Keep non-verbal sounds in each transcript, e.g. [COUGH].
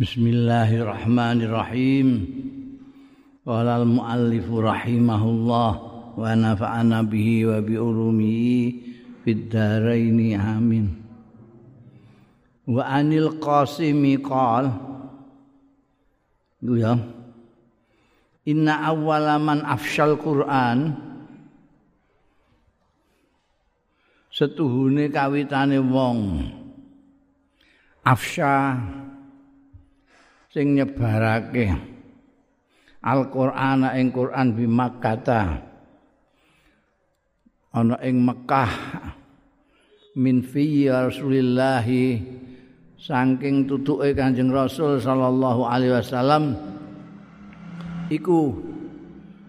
Bismillahirrahmanirrahim. Qala al-muallif rahimahullah wa nafa'ana bihi wa bi urumihi fid amin. Wa anil qasimi qal ya Inna awwala man afshal Qur'an setuhune kawitane wong afsha sing nyebarake. Al-Qur'an ing Qur'an bi Makkah ana ing Mekah min fi Rasulillah saking tutuke Kanjeng Rasul sallallahu alaihi wasallam iku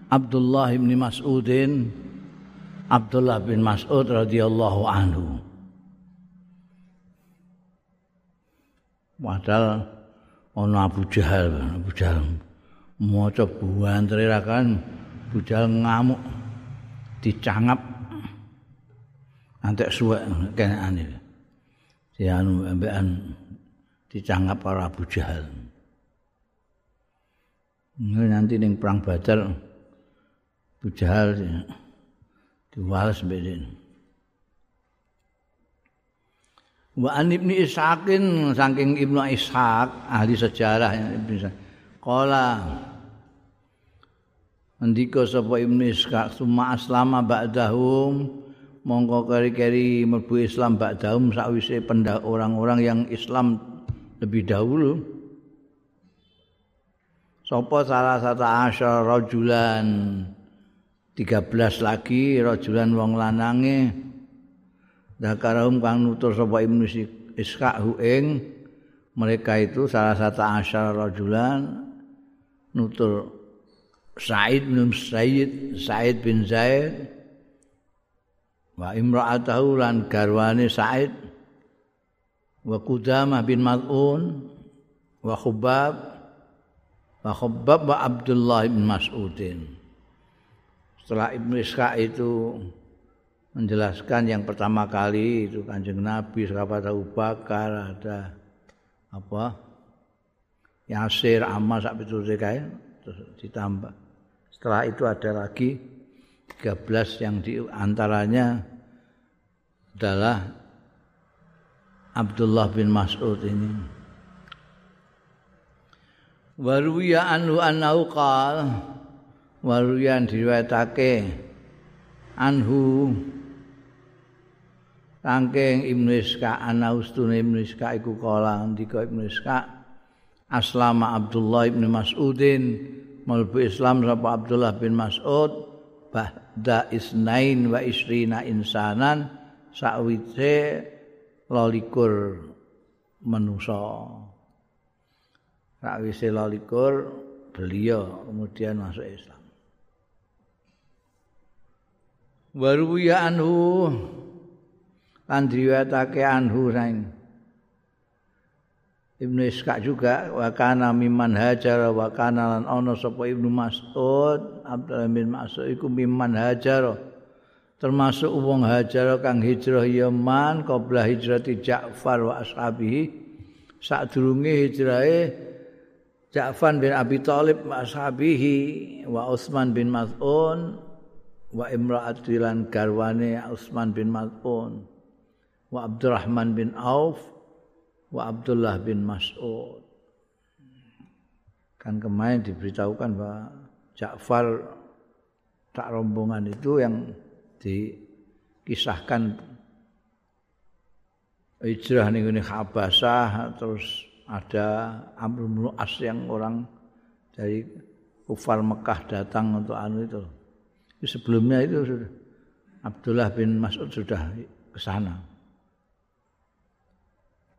Abdullah bin Mas'udin Abdullah bin Mas'ud radhiyallahu anhu. Padahal ana Abu Jahal, Abu Jahal maca buantre kan Abu Jahal ngamuk dicangap antek suwek kenane. Si anu ambekan dicangap para Abu Jahal. Ini nanti ning perang Badar Abu Jahal diwales mbek Wa an Ibnu Ishaqin saking Ibnu Ishaq ahli sejarah Ibnu Ishaq. Qala Andika sapa Ibnu Ishaq summa aslama ba'dahum mongko keri-keri mlebu Islam ba'dahum sakwise orang-orang yang Islam lebih dahulu. Sapa salah satu asyar rajulan 13 lagi rajulan wong lanange Zakarahum kang nutur sapa Ibnu Ishaq ing mereka itu salah satu asyar rajulan nutur Said bin Said Said bin Zaid wa imra'atahu lan garwane Said wa Qudamah bin Mal'un wa Khubab wa Khubab wa Abdullah bin Mas'udin. Setelah Ibnu Ishaq itu menjelaskan yang pertama kali itu kanjeng Nabi sahabat Abu Bakar ada apa? Yasir Ammar sampai itu kayak terus ditambah. Setelah itu ada lagi 13 yang di antaranya adalah Abdullah bin Mas'ud ini. Waruya anu anau qal Waruya diriwayatake anhu Rangking Ibnu Iska ana ustune Ibnu Iska iku kala ndika Ibnu Iska aslama Abdullah bin Mas'udin mlebu Islam sapa Abdullah bin Mas'ud ba'da isnain wa isrina insanan sakwise lolikur manusa. Sakwise lolikur beliau kemudian masuk Islam. Waruya anhu lan diriwayatake anhu saing. Ibnu Ishaq juga wa kana mimman hajar wa kana lan ana sapa Ibnu Mas'ud Abdullah bin Mas'ud iku mimman hajar termasuk wong hajar kang hijrah Yaman qabla hijrati Ja'far wa ashabihi. Sadurunge hijrahe Ja'far bin Abi Thalib wa ashabihi wa Utsman bin Mas'un wa imra'atilan garwane Utsman bin Mas'un wa Abdurrahman bin Auf wa Abdullah bin Mas'ud. Kan kemarin diberitahukan bahwa Ja'far tak rombongan itu yang dikisahkan hijrah nih ini Habasah terus ada Amr bin As yang orang dari kufar Mekah datang untuk anu itu. Sebelumnya itu sudah Abdullah bin Mas'ud sudah ke sana.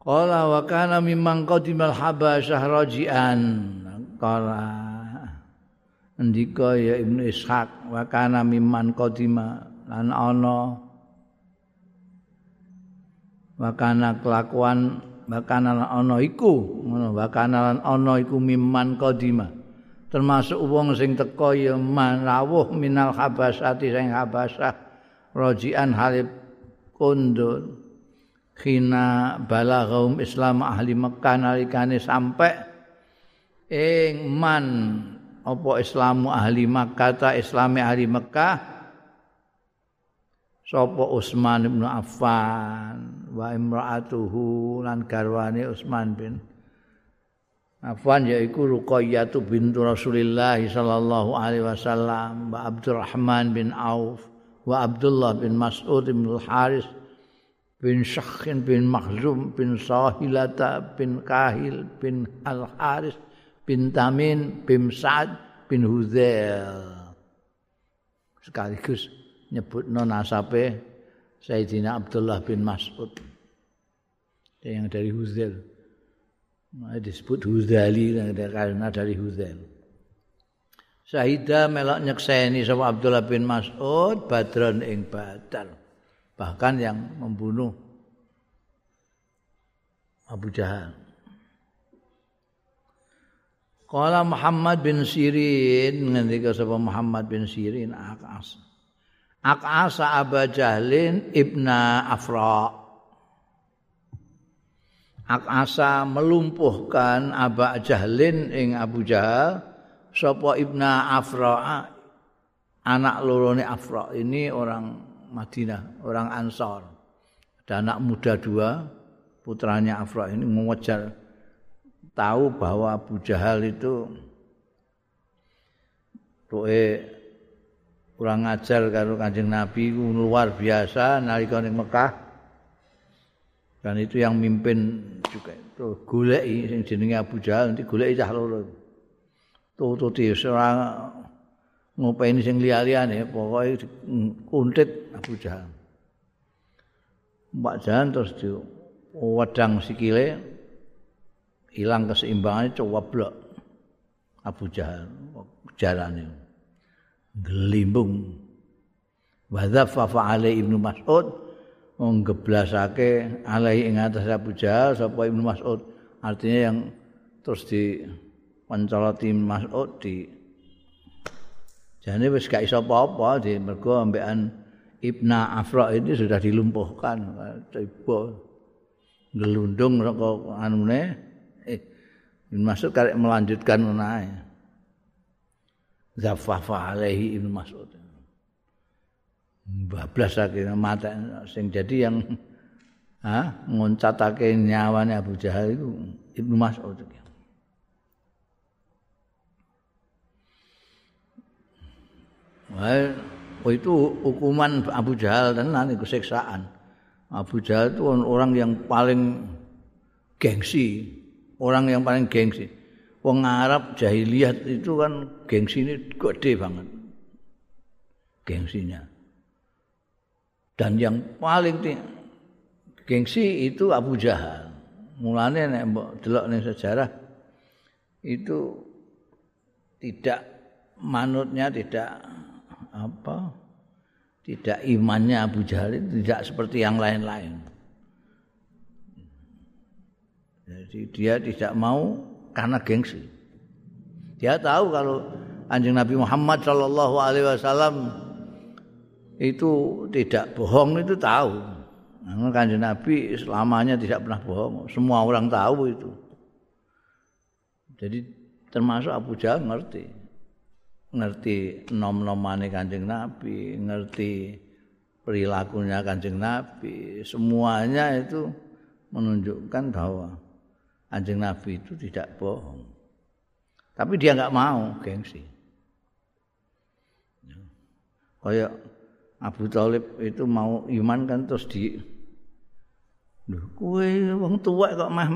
Qala wa kana mimman qadimal habasyah rajian. Qala ndika ya Ibnu Ishaq wa kana mimman qadima. Lan ana wa kana kelakuan wa kana ana iku. Ngono wa kana lan ana iku mimman qadima. Termasuk wong sing teka ya manawuh minal habasati sing habasah rajian halib kundul khina balaghum Islam ahli Mekah nalikane sampai ing man apa Islamu ahli Makkah ta Islami ahli Makkah sapa Utsman bin Affan wa imraatuhu lan garwane Utsman bin Affan yaiku Ruqayyah bintu Rasulillah sallallahu alaihi wasallam wa Abdurrahman bin Auf wa Abdullah bin Mas'ud bin Al-Haris bin Syakhin bin Makhzum bin Sahilata bin Kahil bin Al-Haris bin Tamin bin Sa'ad bin Huzail sekaligus nyebut nasabe Sayyidina Abdullah bin Mas'ud yang dari Huzail Nah, disebut Huzali karena dari Huzail. Sahida melok nyekseni sama Abdullah bin Mas'ud Badron ing Badar. Bahkan yang membunuh Abu Jahal. Kala Muhammad bin Sirin ngendika sapa Muhammad bin Sirin akas. Akasa Abu Jahlin ibna Afra. Akasa melumpuhkan Abu Jahlin ing Abu Jahal sapa Ibna Afra anak lorone Afra ini orang Madinah, orang Ansor. Ada anak muda dua, putranya Afra ini mengejar tahu bahwa Abu Jahal itu tuhe kurang ajar karo Kanjeng Nabi luar biasa nalika ning Mekah. Dan itu yang mimpin juga. Itu goleki sing jenenge Abu Jahal nanti goleki cah loro. Tututi ora ngopeni sing liya-liyane pokoke kuntit. Abu Jahal Mbak Jahan terus di wedang sikile hilang keseimbangannya coba blok. Abu Jahal jalane gelimbung. Wadhafa fa'ale ibnu Mas'ud nggeblasake alai ing atas Abu Jahal sapa Ibnu Mas'ud. Artinya yang terus di pancoloti Mas'ud di jane wis gak iso apa-apa di mergo ambekan Ibna Afra ini sudah dilumpuhkan. Tiba gelundung kok anune. Eh Mas'ud karek melanjutkan menae. Zafafa alaihi Ibnu Mas'ud. Bablas akhirnya mata sing jadi yang ha ngoncatake nyawane Abu Jahal itu Ibnu Mas'ud itu hukuman Abu Jahal dan nanti keseksaan. Abu Jahal itu orang yang paling gengsi, orang yang paling gengsi. Wong Arab jahiliyah itu kan gengsi ini gede banget. Gengsinya. dan yang paling gengsi itu Abu Jahal. Mulane nek mbok delok ning sejarah itu tidak manutnya tidak apa tidak imannya Abu Jahal tidak seperti yang lain-lain. Jadi dia tidak mau karena gengsi. Dia tahu kalau anjing Nabi Muhammad Shallallahu Alaihi Wasallam itu tidak bohong itu tahu. Karena kanjeng Nabi selamanya tidak pernah bohong. Semua orang tahu itu. Jadi termasuk Abu Jahal ngerti. Ngerti nom-nomane kanjeng Nabi, ngerti perilakunya kanjeng Nabi. Semuanya itu menunjukkan bahwa kanjeng Nabi itu tidak bohong. Tapi dia nggak mau gengsi. Kayak Abu Talib itu mau iman kan terus di Duh, kue wong tua kok mah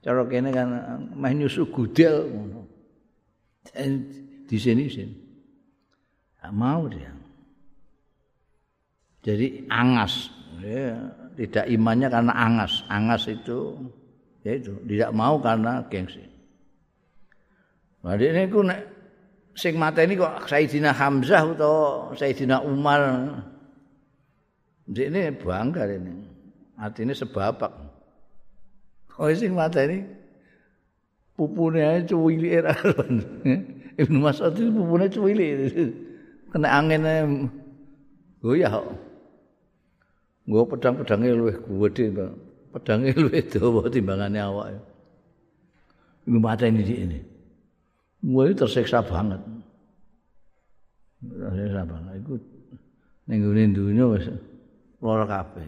cara kene kan mah nyusu gudel ngono. Di sini sini. Gak mau dia. Jadi angas, ya, tidak imannya karena angas. Angas itu ya itu tidak mau karena gengsi. Nah, ini ku nek sing mateni kok Sayyidina Hamzah utawa Sayyidina Umar. Ini bangga ini. Artinya sebabak. Oh sing mateni pupune ae cuwili era. Ibnu Mas'ud itu pupune cuwili. Kena angin goyah kok. Nggo pedang-pedange luwih gedhe, Pedangnya luwih dawa timbangane awake. iku mateni dik ini Wah tersiksa banget. Tersiksa banget. Iku ning gone dunya wis lara kabeh.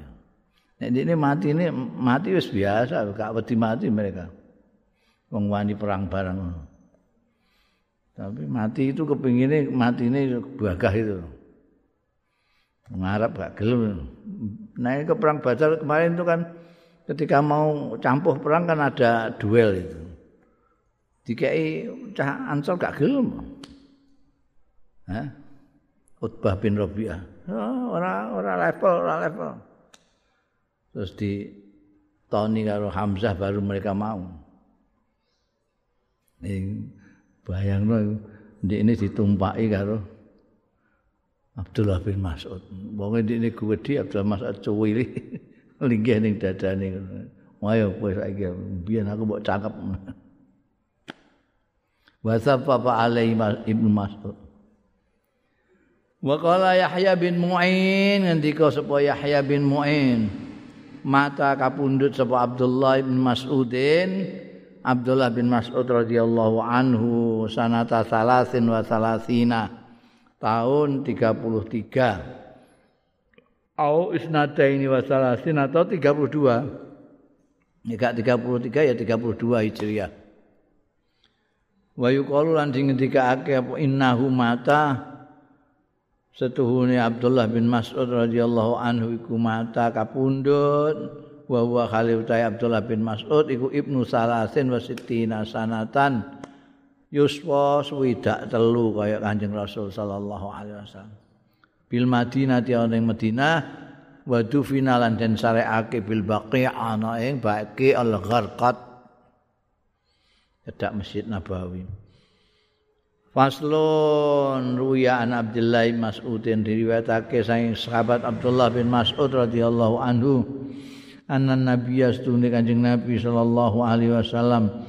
Nek ini mati ini mati wis biasa, gak wedi mati mereka. Wong wani perang bareng. Tapi mati itu kepingine mati ini bagah itu. Ngarap gak gelem. Nah ke perang Badar kemarin itu kan ketika mau campuh perang kan ada duel itu. Dikai cah Ansor gak gelem. Hah? Utbah bin Rabi'ah. Oh, ora ora level, ora level. Terus di Tony karo Hamzah baru mereka mau. Ini bayangno ini ditumpaki karo Abdullah bin Mas'ud. Wong ini gede Abdullah Mas'ud cuwili [LAUGHS] linggih ning dadane. Ayo kowe saiki biyen aku mbok cakep. Wasa Papa alaihi Ibnu Mas'ud. Wa qala Yahya bin Mu'in ngendika sapa Yahya bin Mu'in mata kapundhut sapa Abdullah bin Mas'udin Abdullah bin Mas'ud radhiyallahu anhu sanata salasin wa salasina tahun 33 au isnataini wa salasin atau 32 Jika 33 ya 32 Hijriah. Wa yuqalu lan sing apa innahu mata setuhune Abdullah bin Mas'ud radhiyallahu anhu iku mata kapundhut wa huwa khalil Abdullah bin Mas'ud iku ibnu salasin wa sittina sanatan yuswa swidak telu kaya Kanjeng Rasul sallallahu alaihi wasallam bil Madinah ti ana ing Madinah wa dufina lan den sareake bil baqi ana ing baqi al gharqat cedak Masjid Nabawi. Faslun ruya an Abdullah bin Mas'ud yang diriwayatake saking sahabat Abdullah bin Mas'ud radhiyallahu anhu anna nabiyya stune Kanjeng Nabi sallallahu alaihi wasallam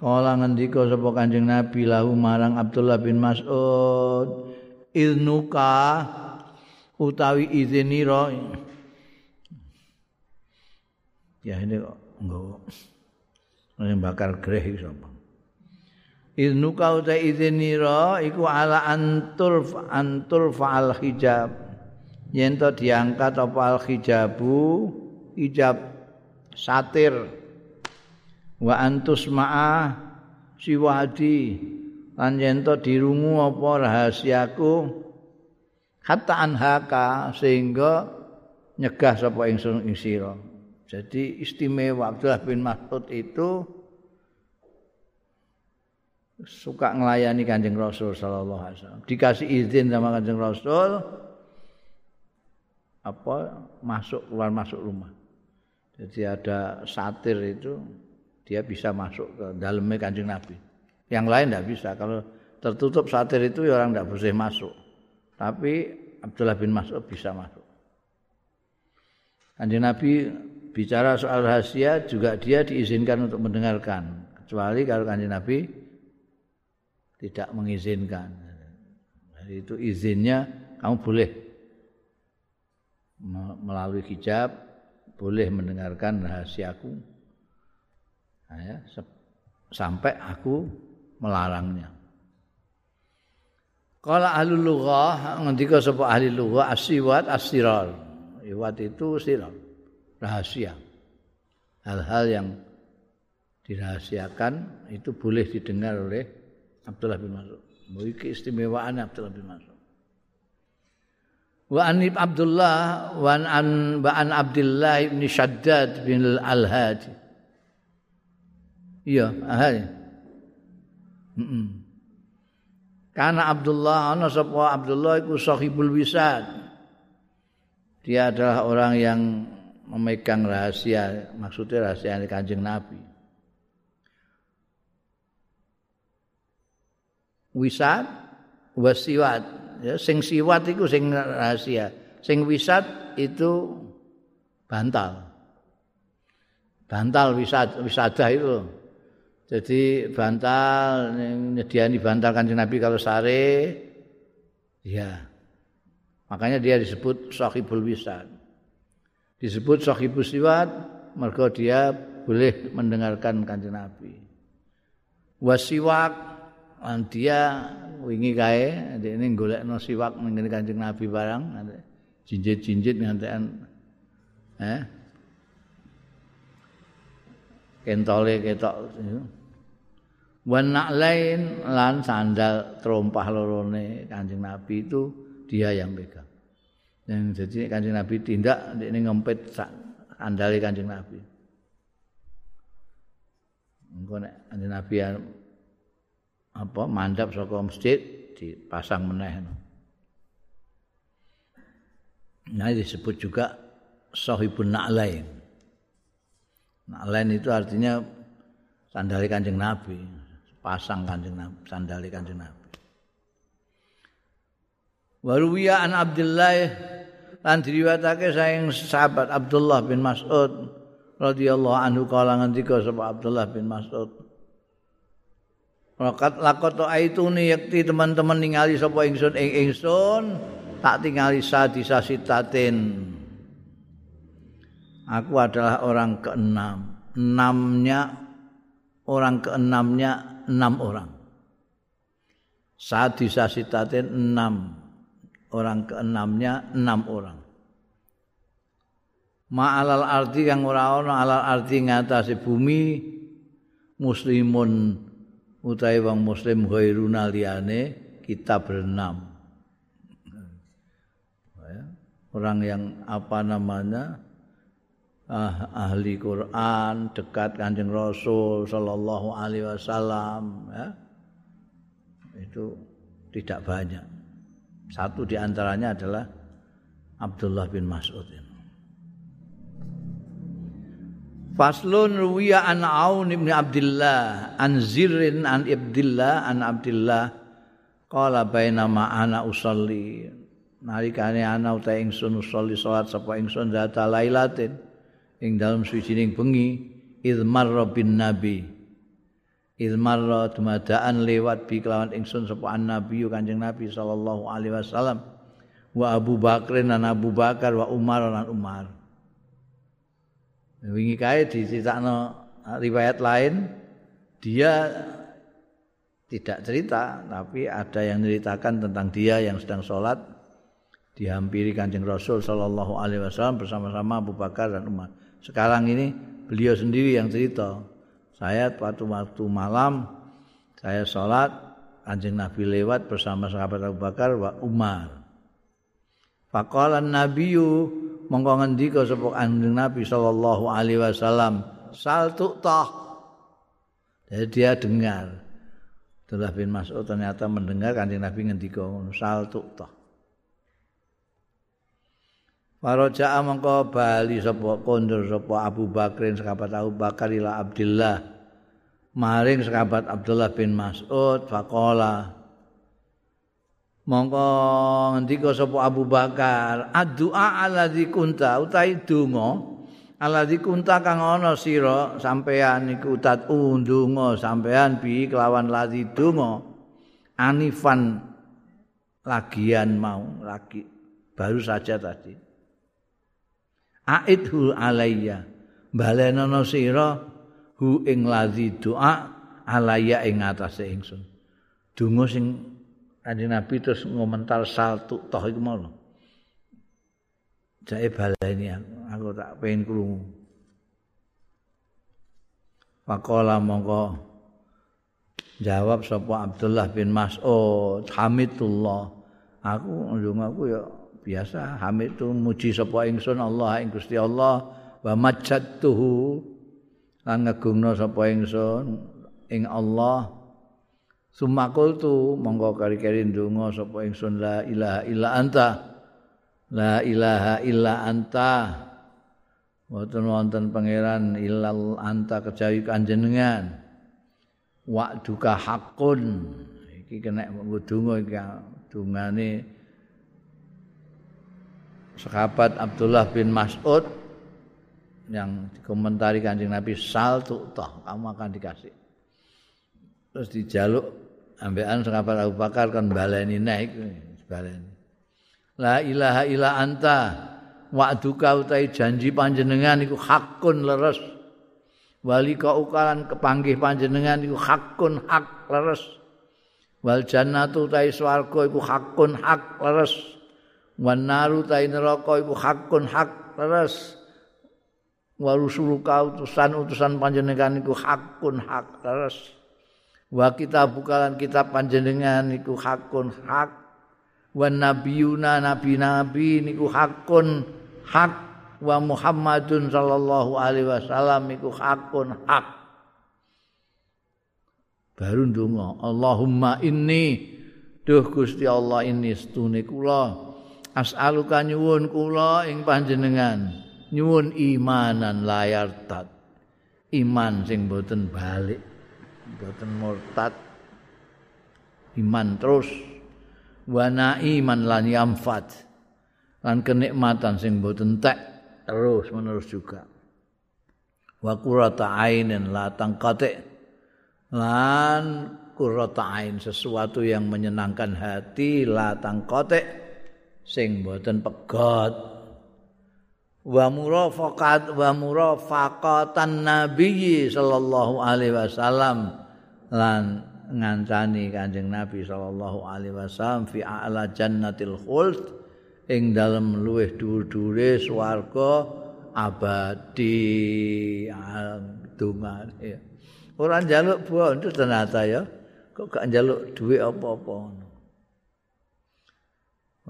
kala ngendika sapa Kanjeng Nabi lahu marang Abdullah bin Mas'ud iznuka utawi izinira ya ini kok enggak Yang bakar greh sapa? Iznu kau ta izinira iku ala antul antul fa'al hijab. Yen to diangkat apa al hijabu hijab satir wa antus ma'a siwadi lan dirungu apa rahasiaku hatta anhaka sehingga nyegah sapa ingsun ing sira. Jadi istimewa Abdullah bin Mas'ud itu suka ngelayani Kanjeng Rasul sallallahu alaihi wasallam. Dikasih izin sama Kanjeng Rasul apa masuk keluar masuk rumah. Jadi ada satir itu dia bisa masuk ke dalamnya Kanjeng Nabi. Yang lain tidak bisa. Kalau tertutup satir itu ya orang tidak boleh masuk. Tapi Abdullah bin Mas'ud bisa masuk. Kanjeng Nabi bicara soal rahasia juga dia diizinkan untuk mendengarkan kecuali kalau kanjeng Nabi tidak mengizinkan. Jadi itu izinnya kamu boleh melalui hijab boleh mendengarkan rahasiaku ya, sampai aku melarangnya. Kalau ahli lughah ngendika sapa ahli lughah asiwat asiral. Iwat itu siral. rahasia. Hal-hal yang dirahasiakan itu boleh didengar oleh Abdullah bin Mas'ud. Memiliki istimewaan Abdullah bin Mas'ud. Wa an Abdullah wa an wa an Abdullah bin Shaddad bin Al-Hadi. Iya, ahli. Mm -mm. Karena Abdullah ana sapa Abdullah iku sahibul wisad. Dia adalah orang yang memegang rahasia maksudnya rahasia kanjeng Nabi wisat wasiwat ya sing siwat itu sing rahasia. Sing wisat itu bantal. Bantal wisat wisada itu. Jadi bantal nyediani bantal kanjeng Nabi kalau sare ya makanya dia disebut sahibul wisat. Disebut sahibus siwat mergo dia boleh mendengarkan kanjeng Nabi. wasiwak dia wingi kae ini golekno siwak ning Kanjeng Nabi barang jinjit-jinjit ngantekan eh kentole ketok wan lain lan sandal terompah lorone Kanjeng Nabi itu dia yang pegang. Yang jadi Kanjeng Nabi tindak ini ngempit sandale Kanjeng Nabi. Engko nek Kanjeng Nabi apa mandap saka masjid dipasang meneh. Nah disebut juga sahibun na'lain. Na'lain itu artinya sandali kanjeng Nabi. pasang kanjeng Nabi, sandali kanjeng Nabi. Waruwiya an Abdullah lan diriwayatake saing sahabat Abdullah bin Mas'ud radhiyallahu anhu kala ngendika sapa Abdullah bin Mas'ud Rakat lakot aituni yakti teman-teman ningali sapa ingsun ing ingsun tak tingali sadi sasitatin Aku adalah orang keenam enamnya orang keenamnya enam orang. Saat disasitatin enam orang keenamnya enam orang. Ma'alal arti yang ora ana alal arti ngatasi bumi muslimun utawi wong muslim ghairuna liyane kita berenam. Orang yang apa namanya ah, ahli Quran, dekat Kanjeng Rasul sallallahu alaihi wasallam ya. Itu tidak banyak. Satu di antaranya adalah Abdullah bin Mas'ud ini. Faslun ruwiya an Aun ibn Abdullah an Zirin an Ibdillah an Abdullah qala bainama ana usolli nalikane ana uta ingsun usolli salat sapa ingsun data lailatin ing dalam sucining bengi izmar bin nabi. Izmar dumadaan lewat bi kelawan ingsun sapa an nabi kanjeng nabi sallallahu alaihi wasallam wa Abu Bakar dan Abu Bakar wa Umar dan Umar wingi kae diceritakno riwayat lain dia tidak cerita tapi ada yang menceritakan tentang dia yang sedang sholat dihampiri kanjeng Rasul Shallallahu Alaihi Wasallam bersama-sama Abu Bakar dan Umar sekarang ini beliau sendiri yang cerita. Saya waktu waktu malam saya sholat anjing Nabi lewat bersama sahabat Abu Bakar wa Umar. Faqala Nabiyu mongko ngendika sapa anjing Nabi sallallahu alaihi wasallam sal tuqtah. Jadi dia dengar. Abdullah bin Mas'ud ternyata mendengar kanjeng Nabi ngendika sal tuqtah. Faraja'a mengko bali sapa kondur sapa Abu Bakrin sahabat Abu Bakar ila Abdullah maring sahabat Abdullah bin Mas'ud faqala mongko ngendika sapa Abu Bakar? Addu'a alladzi kunta utai donga alladzi kunta kang ana sira sampean iku tat undunga sampean bi kelawan ladzi donga. Anifan lagian mau lagi baru saja tadi. Aidhu alayya balenono sira hu ing ladzi doa alayya ing atase ingsun. Donga sing kanjeng nabi terus ngomentar saltu toh iku mau jae baleni aku, tak pengen krungu. Pakola mongko jawab sapa Abdullah bin Mas'ud Hamidullah. Aku ndongaku ya biasa hamid itu muji sapa ingsun Allah ing Gusti Allah wa majjatuhu lan ngagungna sapa ingsun ing Allah sumakul tu monggo kari-kari ndonga sapa ingsun la ilaha illa anta. La ilaha illa anta. Wonten wonten pangeran ilal anta kejawi kanjenengan. Wa duka hakun. Iki kena ngudungo iki dungane sahabat Abdullah bin Mas'ud yang dikomentari kanjeng Nabi sal toh kamu akan dikasih. Terus dijaluk ambekan sahabat Abu Bakar kan baleni naik baleni. La ilaha illa anta wa'duka utai janji panjenengan iku hakun leres. Wali ka ukalan kepanggih panjenengan iku hakun hak leres. Wal jannatu ta swarga iku hakun hak leres. Wan naru ta neraka iku hakun hak leres. Wa rusuluka utusan-utusan panjenengan iku hakun hak leres wa kitab bukalan kitab panjenengan iku hakun hak. Wa nabiyuna nabi-nabi niku hakun hak. Wa Muhammadun sallallahu alaihi wasallam iku hakun hak. Baru ndonga Allahumma inni duh Gusti Allah ini stune kula. As'aluka nyuwun kula ing panjenengan. Nyuwun imanan layar tat. Iman sing boten balik boten murtad. Iman terus. Wana iman lan yamfat. Lan kenikmatan sing boten tek terus menerus juga. Wa qurrata ainin la tangkate lan qurrata ain sesuatu yang menyenangkan hati la tangkate sing boten pegot wa murafaqat wa murafaqatan nabi sallallahu alaihi wasallam. Lan ngancani kanjeng nabi sallallahu alaihi wasallam fi a'la jannatil khuld ing dalem luweh dhuwur-dhuwure swarga abadi. Donga ya ora njaluk bondo ternyata ya. Kok gak njaluk duit apa-apa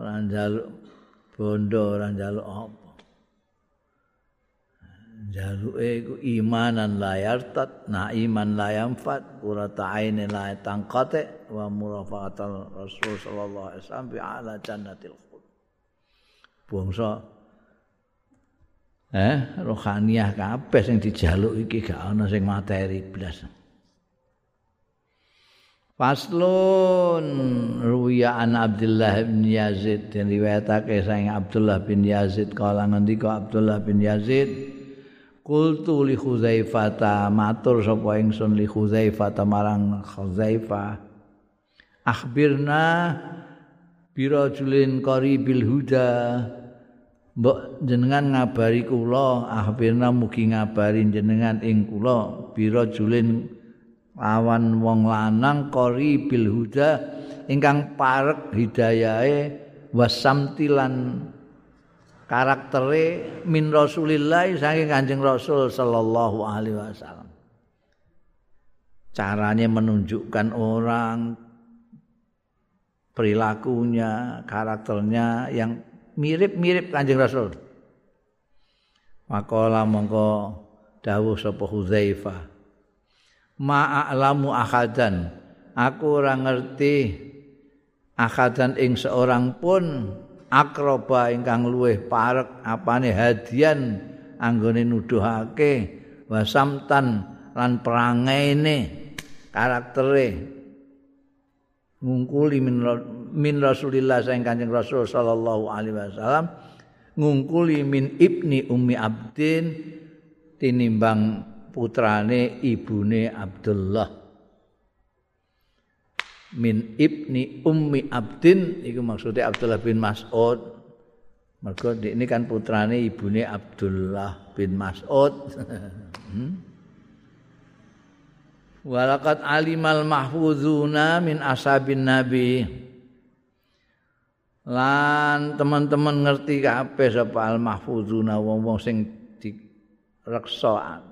ora njaluk bondo ora njaluk apa jaluke iku imanan layar tat na iman layam fat qurata ainin la tangqate wa murafaqatul rasul sallallahu alaihi wasallam bi ala jannatil khuld. Bangsa eh rohaniah kabeh sing dijaluk iki gak ana sing materi blas. Faslun ruwiya an Abdullah bin Yazid dan riwayatake saing Abdullah bin Yazid kala ngendika Abdullah bin Yazid Qultu li Khuzaifah matur sapa ingsun li Khuzaifah marang Khuzaifah Akhbirna birajulin qaribil huda. Mbok jenengan ngabari kula akhbirna mugi ngabari jenengan ing kula. Birajulin lawan wong lanang qaribil huda ingkang parek hidayahe wasamtilan karaktere min Rasulillah saking Kanjeng Rasul sallallahu alaihi wasallam. Caranya menunjukkan orang perilakunya, karakternya yang mirip-mirip Kanjeng Rasul. Maqala mongko dawuh sapa Hudzaifah. Ma'alamu akhadan. Aku ora ngerti akhadan ing seorang pun akroba ingkang luweh parek apane hadian anggone nuduhake wasamtan lan perangaine karaktere. Ngungkuli min, min Rasulillah saing Kanjeng Rasul sallallahu alaihi wasallam ngungkuli min ibni ummi abdin tinimbang putrane ibune Abdullah min ibni ummi abdin iku maksudnya Abdullah bin Mas'ud. Mergo ini kan putrane ibune Abdullah bin Mas'ud. [LAUGHS] Hmm? Walakat alimal mahfuzuna min ashabin nabi. Lan teman-teman ngerti kabeh sapa al mahfuzuna wong-wong sing direksa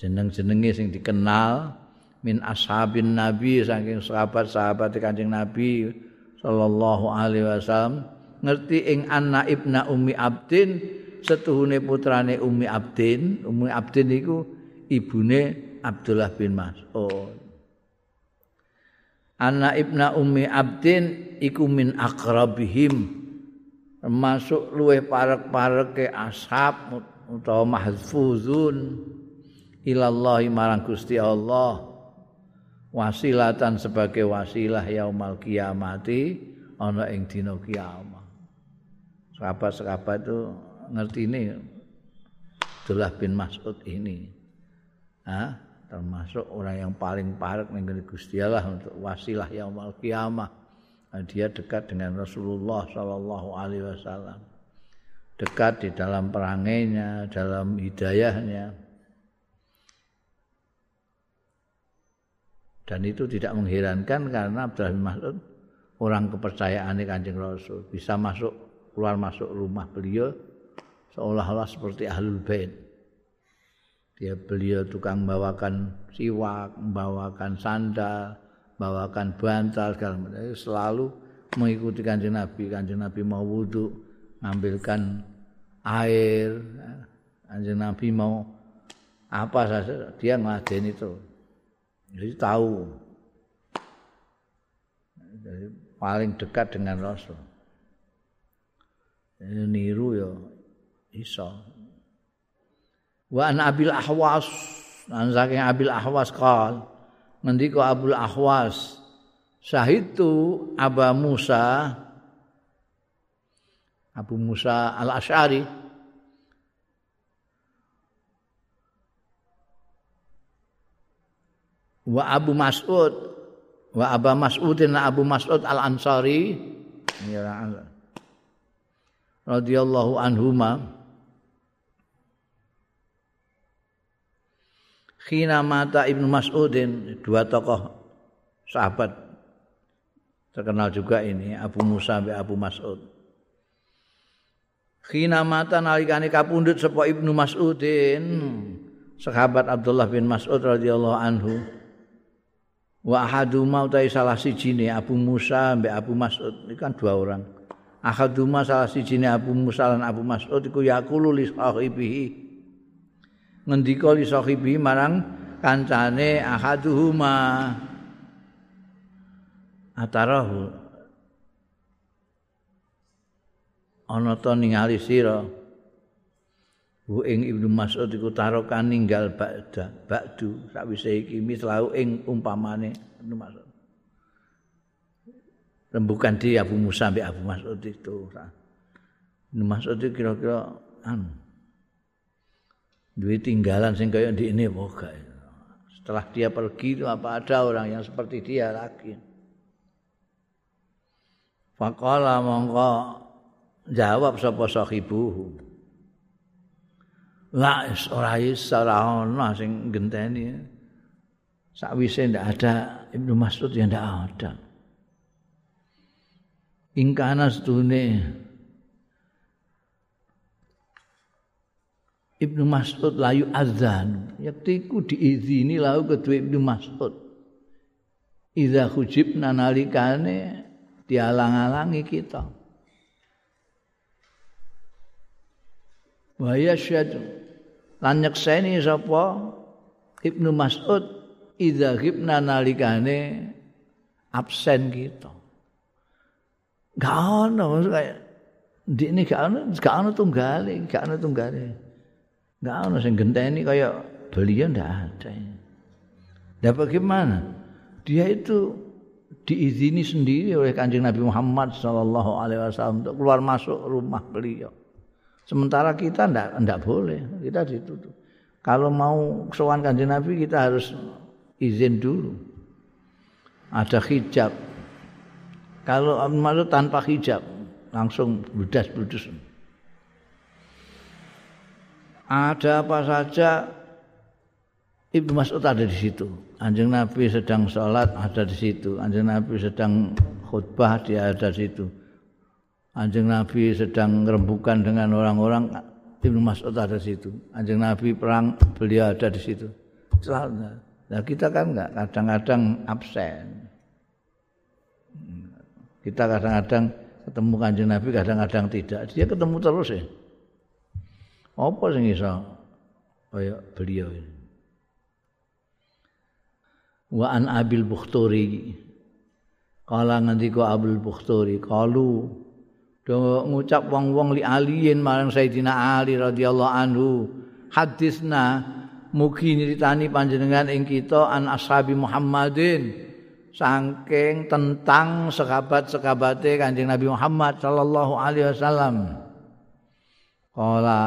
jeneng-jenenge sing dikenal min ashabin nabi saking sahabat-sahabat Kanjeng Nabi sallallahu alaihi wasallam ngerti ing anna ibna ummi abdin setuhune putrane ummi abdin. Ummi abdin iku ibune Abdullah bin Mas'ud. Anna ibna ummi abdin iku min akrabihim termasuk luweh parek-pareke ashab utawa mahfuzun ilallahi marang Gusti Allah wasilatan sebagai wasilah yaumal kiamati ana ing dina kiamat. Sahabat-sahabat itu ngerti ini Abdullah bin Mas'ud ini. Ha? termasuk orang yang paling parek ning Gusti Allah untuk wasilah yaumal kiamah. Dia dekat dengan Rasulullah sallallahu alaihi wasallam. Dekat di dalam perangainya, dalam hidayahnya. Dan itu tidak mengherankan karena Abdullah bin Mas'ud orang kepercayaan Kanjeng Rasul bisa masuk keluar masuk rumah beliau seolah-olah seperti ahlul bait. Dia beliau tukang bawakan siwak, membawakan sandal, bawakan bantal segala macam. Selalu mengikuti kanjeng Nabi. Kanjeng Nabi mau wudhu, ngambilkan air. Kanjeng Nabi mau apa saja, dia ngeladen itu. Jadi tahu. Jadi paling dekat dengan Rasul. Ini niru ya iso. Wa an Abil Ahwas, an saking Abil Ahwas qal, ngendika Abul Ahwas, sahitu Aba Musa Abu Musa Al-Asy'ari wa Abu Mas'ud. Wa Aba Mas'udin Abu Mas'ud Al-Ansari. Radhiyallahu anhuma. Khina mata Ibnu Mas'udin dua tokoh sahabat terkenal juga ini Abu Musa dan Abu Mas'ud. Khina mata nalikane kapundhut sapa Ibnu Mas'udin. Sahabat Abdullah bin Mas'ud radhiyallahu anhu. Wa ahaduma utai salah siji Abu Musa mbek Abu Mas'ud. Ini kan dua orang. Ahaduma salah siji Abu Musa dan Abu Mas'ud iku yaqulu li sahibihi. Ngendika li sahibi marang kancane ahaduhuma. Atarahu. Ana to ningali sira Bu ing Ibnu Mas'ud iku tarokan ninggal ba'da ba'du. Sakwise iki mislau ing umpamane Ibnu Mas'ud. Rembukan di Abu Musa sampai Abu Mas'ud itu. Ibnu Mas'ud itu kira-kira anu duit tinggalan sing kaya di ini moga setelah dia pergi itu apa ada orang yang seperti dia lagi? Faqala mongko. Jawab sapa sahibuhu La ora isa ora ana sing genteni. Sakwise ndak ada Ibnu Mas'ud yang ndak ada. Ingkana setune Ibnu Mas'ud layu azan yaktiku diizini lau kedua Ibnu Mas'ud Iza hujib nalikane dialang-alangi kita. Wa yasyadu lan nyekseni sapa Ibnu Mas'ud idza ghibna nalikane absen kita. Gak ono kayak di ini gak ono gak ono tunggale, gak ono tunggale. Enggak ada yang genteni kayak beliau enggak ada. Dan bagaimana? Dia itu diizini sendiri oleh kanjeng Nabi Muhammad Sallallahu Alaihi Wasallam untuk keluar masuk rumah beliau. Sementara kita enggak enggak boleh, kita ditutup. Kalau mau sowan kanjeng Nabi kita harus izin dulu. Ada hijab. Kalau masuk tanpa hijab langsung bludas-bludus. ada apa saja Ibnu Mas'ud ada di situ. Anjing Nabi sedang sholat ada di situ. Anjing Nabi sedang khutbah dia ada di situ. Anjing Nabi sedang rembukan dengan orang-orang Ibnu Mas'ud ada di situ. Anjing Nabi perang beliau ada di situ. Selalu. Nah kita kan enggak kadang-kadang absen. Kita kadang-kadang ketemu kanjeng Nabi, kadang-kadang tidak. Dia ketemu terus ya. Apa sing iso kaya beliau ini? Wa an Abil Bukhturi Kala ngendika Abul Bukhturi kalu do ngucap wong-wong li aliyin marang Sayyidina Ali radhiyallahu anhu hadisna mugi nyritani panjenengan ing kita an ashabi Muhammadin saking tentang sekabat-sekabate Kanjeng Nabi Muhammad sallallahu alaihi wasallam Kala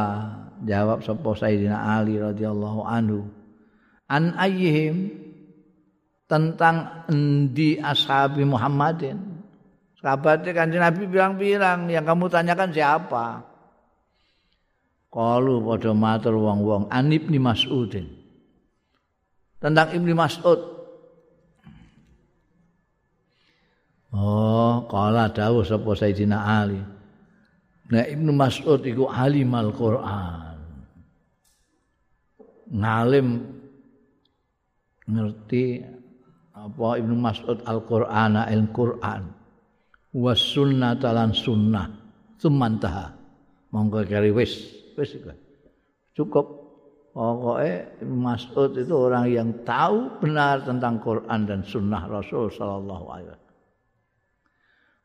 jawab sapa Sayyidina Ali radhiyallahu anhu. An ayyihim tentang endi ashabi Muhammadin. Sahabatnya kanjeng Nabi bilang-bilang yang kamu tanyakan siapa? Kalu pada matur wong-wong An Ibni Mas'udin. Tentang Ibni Mas'ud. Oh, kala dawuh sapa Sayyidina Ali. Nah Ibnu Mas'ud iku alim Al-Qur'an. Ngalim ngerti apa Ibnu Mas'ud Al-Qur'an Al-Qur'an. Was sunnah talan sunnah. Sumantaha. Monggo kari wis, wis Cukup. Pokoknya Mas'ud itu orang yang tahu benar tentang Quran dan sunnah Rasul Sallallahu Alaihi Wasallam.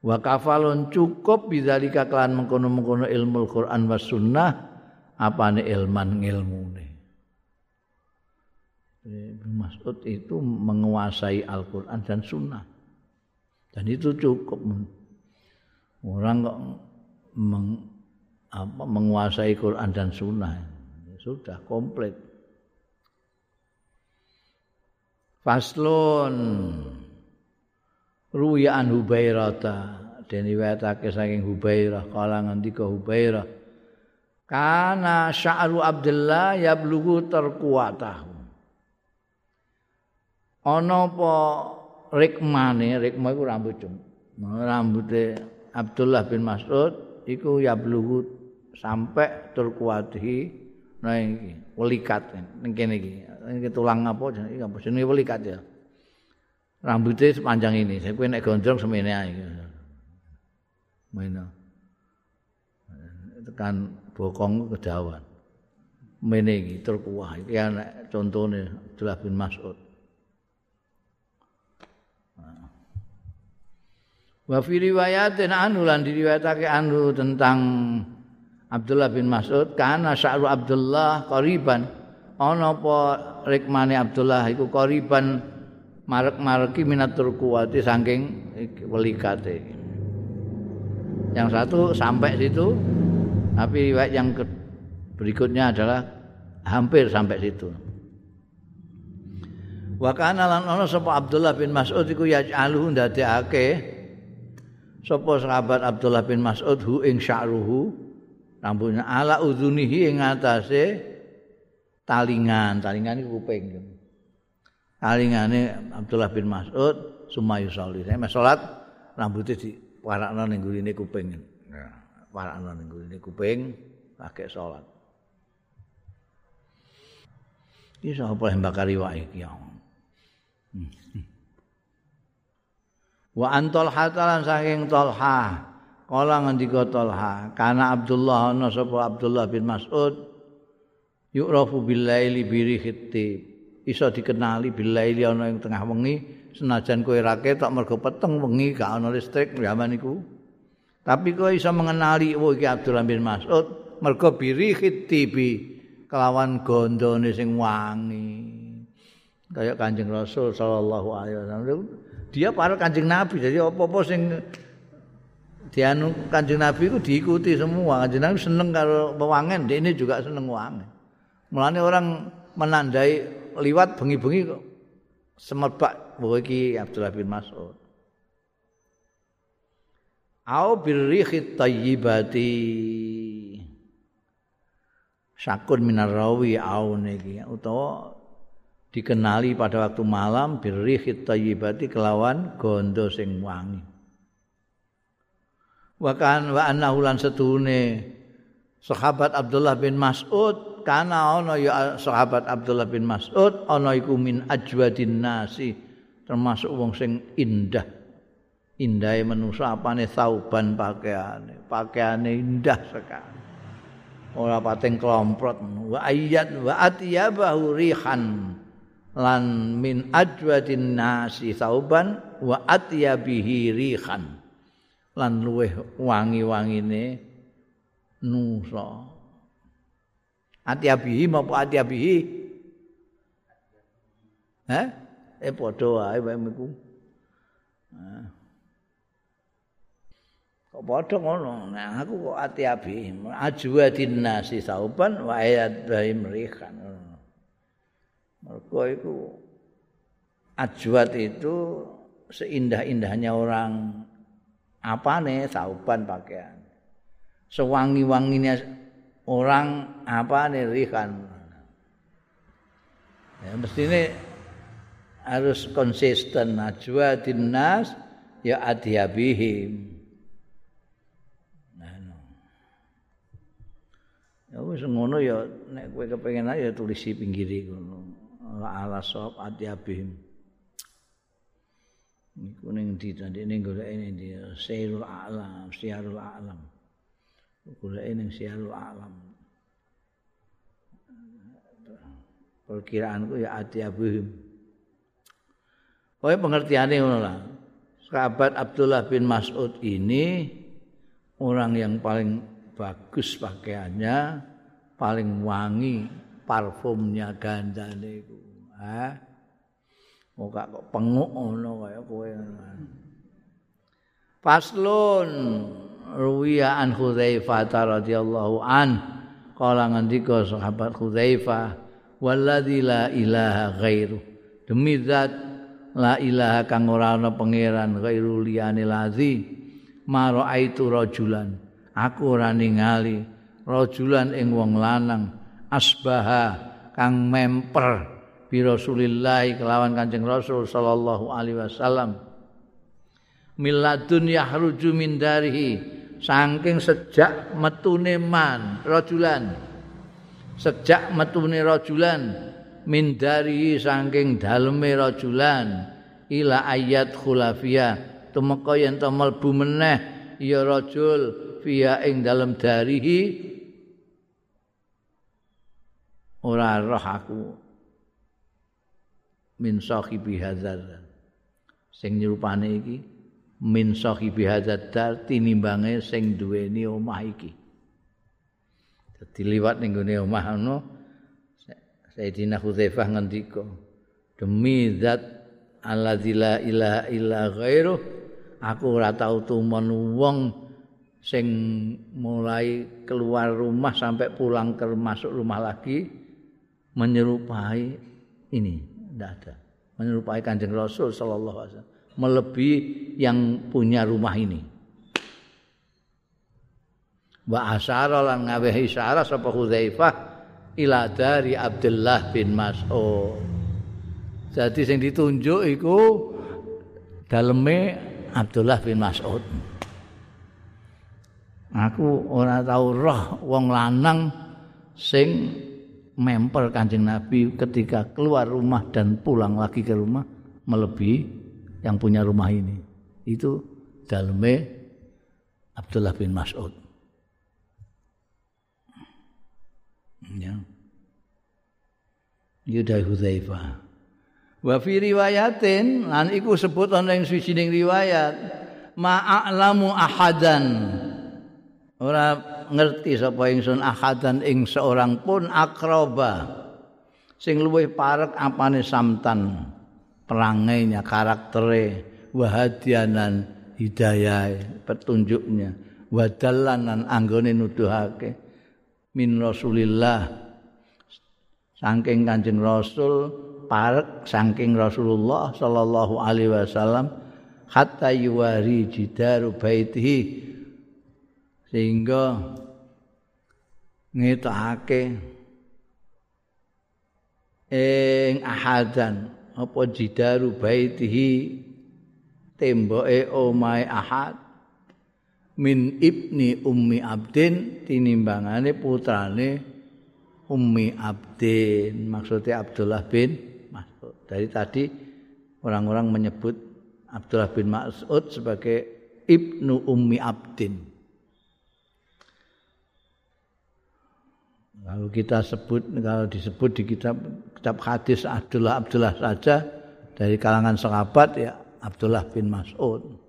Wa kafalun cukup bidzalika kelan mengkono-mengkono ilmu Quran was sunnah apane ilman ngilmune. Mas'ud itu menguasai Al-Quran dan Sunnah. Dan itu cukup. Orang kok meng, apa, menguasai Quran dan Sunnah. Sudah komplit. Faslun. ruya an hubairata den riwayatake saking hubairah kala ngendika hubairah kana sya'ru abdullah yablughu tarkuatahu ana apa rikmane rikma iku rambut cung rambuté Abdullah bin Mas'ud iku yablughu sampai turkuatihi nah iki welikat ning kene iki iki tulang apa iki apa jenenge welikat ya rambutnya sepanjang ini. Saya kira nek gondrong semene ae. Mena. Tekan bokong kedawan. Mene iki terkuah iki anak contone Abdullah bin Mas'ud. Wa fi riwayatin anu lan diriwayatake anu tentang Abdullah bin Mas'ud kana sa'ru Abdullah qariban ana apa rikmane Abdullah iku qariban marek-mareki minatur kuwati saking welikate. Yang satu sampai situ, tapi riwayat yang berikutnya adalah hampir sampai situ. Wa kana lan ana sapa Abdullah bin Mas'ud iku yaj'aluhu ndadekake sapa sahabat Abdullah bin Mas'ud hu ing sya'ruhu rambutnya ala udzunihi ing atase talingan, talingan iku kuping. alingane Abdullah bin Mas'ud sumayu sholli. Saya salat rambutnya di warakno ning gurine kuping. Ya, warakno ning gurine kuping pakai salat. Iki sapa yang bakar riwayat iki ya. Wa antol hatalan saking tolha Kala ngendika tolha Kana Abdullah ana sapa Abdullah bin Mas'ud? Yu'rafu billaili birihitti iso dikenali billaili ana ing tengah wengi senajan kowe ra ketok mergo peteng wengi gak ana listrik zaman iku tapi kowe iso mengenali oh iki Abdullah bin Mas'ud mergo biri khitibi kelawan gondone sing wangi. Kayak Kanjeng Rasul sallallahu alaihi wasallam dia para Kanjeng Nabi jadi apa-apa sing dianu Kanjeng Nabi itu diikuti semua Kanjeng Nabi seneng karo pewangen dia ini juga seneng wangi mulane orang menandai liwat bengi-bengi kok semerbak iki Abdullah bin Mas'ud. Au birrihi tayyibati. Sakun minar rawi au niki utawa dikenali pada waktu malam birrihi tayyibati kelawan gondo sing wangi. Wa kan wa annahu lan setune sahabat Abdullah bin Mas'ud kana ana ya sahabat Abdullah bin Mas'ud ana iku min ajwadin nasi termasuk wong sing indah. Indahe manusa apane sauban pakaiane pakaiane indah sekali. Ora pating klomprot. Wa ayat wa atyabahu rihan lan min ajwadin nasi sauban wa atyabihi rihan. Lan luweh wangi-wangine nusa. Atiabihi maupun atiabihi eh eh padha wae wae iku kok padha ngono? Nah aku kok atiabi ajwadin nasi sauban wa ayat bahim rihan mergo iku ajwad itu seindah-indahnya orang. Apa nih sauban pakaian. Sewangi-wanginya orang apa nih rihan. Ya mesti ini harus konsisten. Najwa dinas ya adiyabihim Ya wis ngono ya nek kowe kepengin ya tulisi pinggire ngono. La ala sop adiyabihim. Iku ning ndi tadi ning golek ini di Sayyidul Alam, Syiarul Alam. Golek ning Syiarul Alam. Perkiraanku ya adiyabihim. Pokoknya pengertiannya ngono lah. Sahabat Abdullah bin Mas'ud ini orang yang paling bagus pakaiannya, paling wangi parfumnya gandane iku. Ha? Muka kok penguk ngono kaya kowe. Faslun ruwiya an Hudzaifah radhiyallahu an kala ngendika sahabat Hudzaifah walladzi la ilaha ghairu demi zat la ilaha kang ora ana pangeran ghairu liyane lazi maro aitu rajulan aku ora ningali rajulan ing wong lanang asbaha kang memper bi Rasulillah kelawan Kanjeng Rasul sallallahu alaihi wasallam. Miladun yahruju min darihi saking sejak metune man rajulan. Sejak metune rajulan min dari saking daleme rajulan ila ayat khulafiyah. Tumeka yen to mlebu meneh ya rajul fiya ing dalem darihi. Ora roh aku min sahibi hadzal sing nyerupane iki min sahibi hadzal dar tinimbange sing duweni omah iki. Dadi liwat ning gone omah ngono Sayyidina Hudzaifah ngendika demi zat allazi la ilaha illa ghairu aku ora tau tumon wong sing mulai keluar rumah sampai pulang ke masuk rumah lagi menyerupai ini tidak ada menyerupai kanjeng Rasul Sallallahu Alaihi Wasallam melebihi yang punya rumah ini wa asyara lan ngawehi isyara sapa Hudzaifah ila dari Abdullah bin Mas'ud. Jadi sing ditunjuk iku daleme Abdullah bin Mas'ud. Aku ora tahu roh wong lanang sing memper Kanjeng Nabi ketika keluar rumah dan pulang lagi ke rumah melebihi yang punya rumah ini. Itu daleme Abdullah bin Mas'ud. ya Yudha Hudzaifah wa fi riwayatin lan iku sebut ana ing swijining riwayat ma'alamu ahadan ora ngerti sapa ingsun ahadan ing seorang pun akroba. Sing luwih parek apane samtan perangainya karaktere wahadianan hidayah petunjuknya wadalan anggone nuduhake. Min Rasulillah saking Kanjeng Rasul parek saking Rasulullah sallallahu alaihi wasallam hatta yuwari jidaru baitihi sehingga ngetake ing ahadan apa jidaru baitihi temboke omahe ahad min ibni ummi abdin tinimbangane putrane ummi abdin. Maksudnya Abdullah bin Mas'ud. Dari tadi orang-orang menyebut Abdullah bin Mas'ud sebagai ibnu ummi abdin kalau kita sebut kalau disebut di kitab kitab hadis Abdullah Abdullah saja dari kalangan sahabat ya Abdullah bin Mas'ud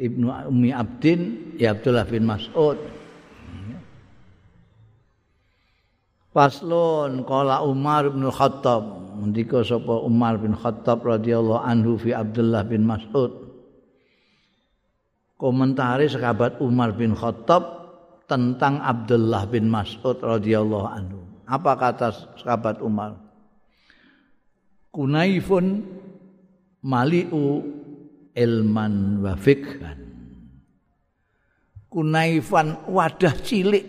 Ibnu Ummi Abdin ya Abdullah bin Mas'ud. Faslun qala Umar bin Khattab ngendika sapa Umar bin Khattab radhiyallahu anhu fi Abdullah bin Mas'ud. Komentari sahabat Umar bin Khattab tentang Abdullah bin Mas'ud radhiyallahu anhu. Apa kata sahabat Umar? Kunaifun mali'u ilman wa fikhan kunaifan wadah cilik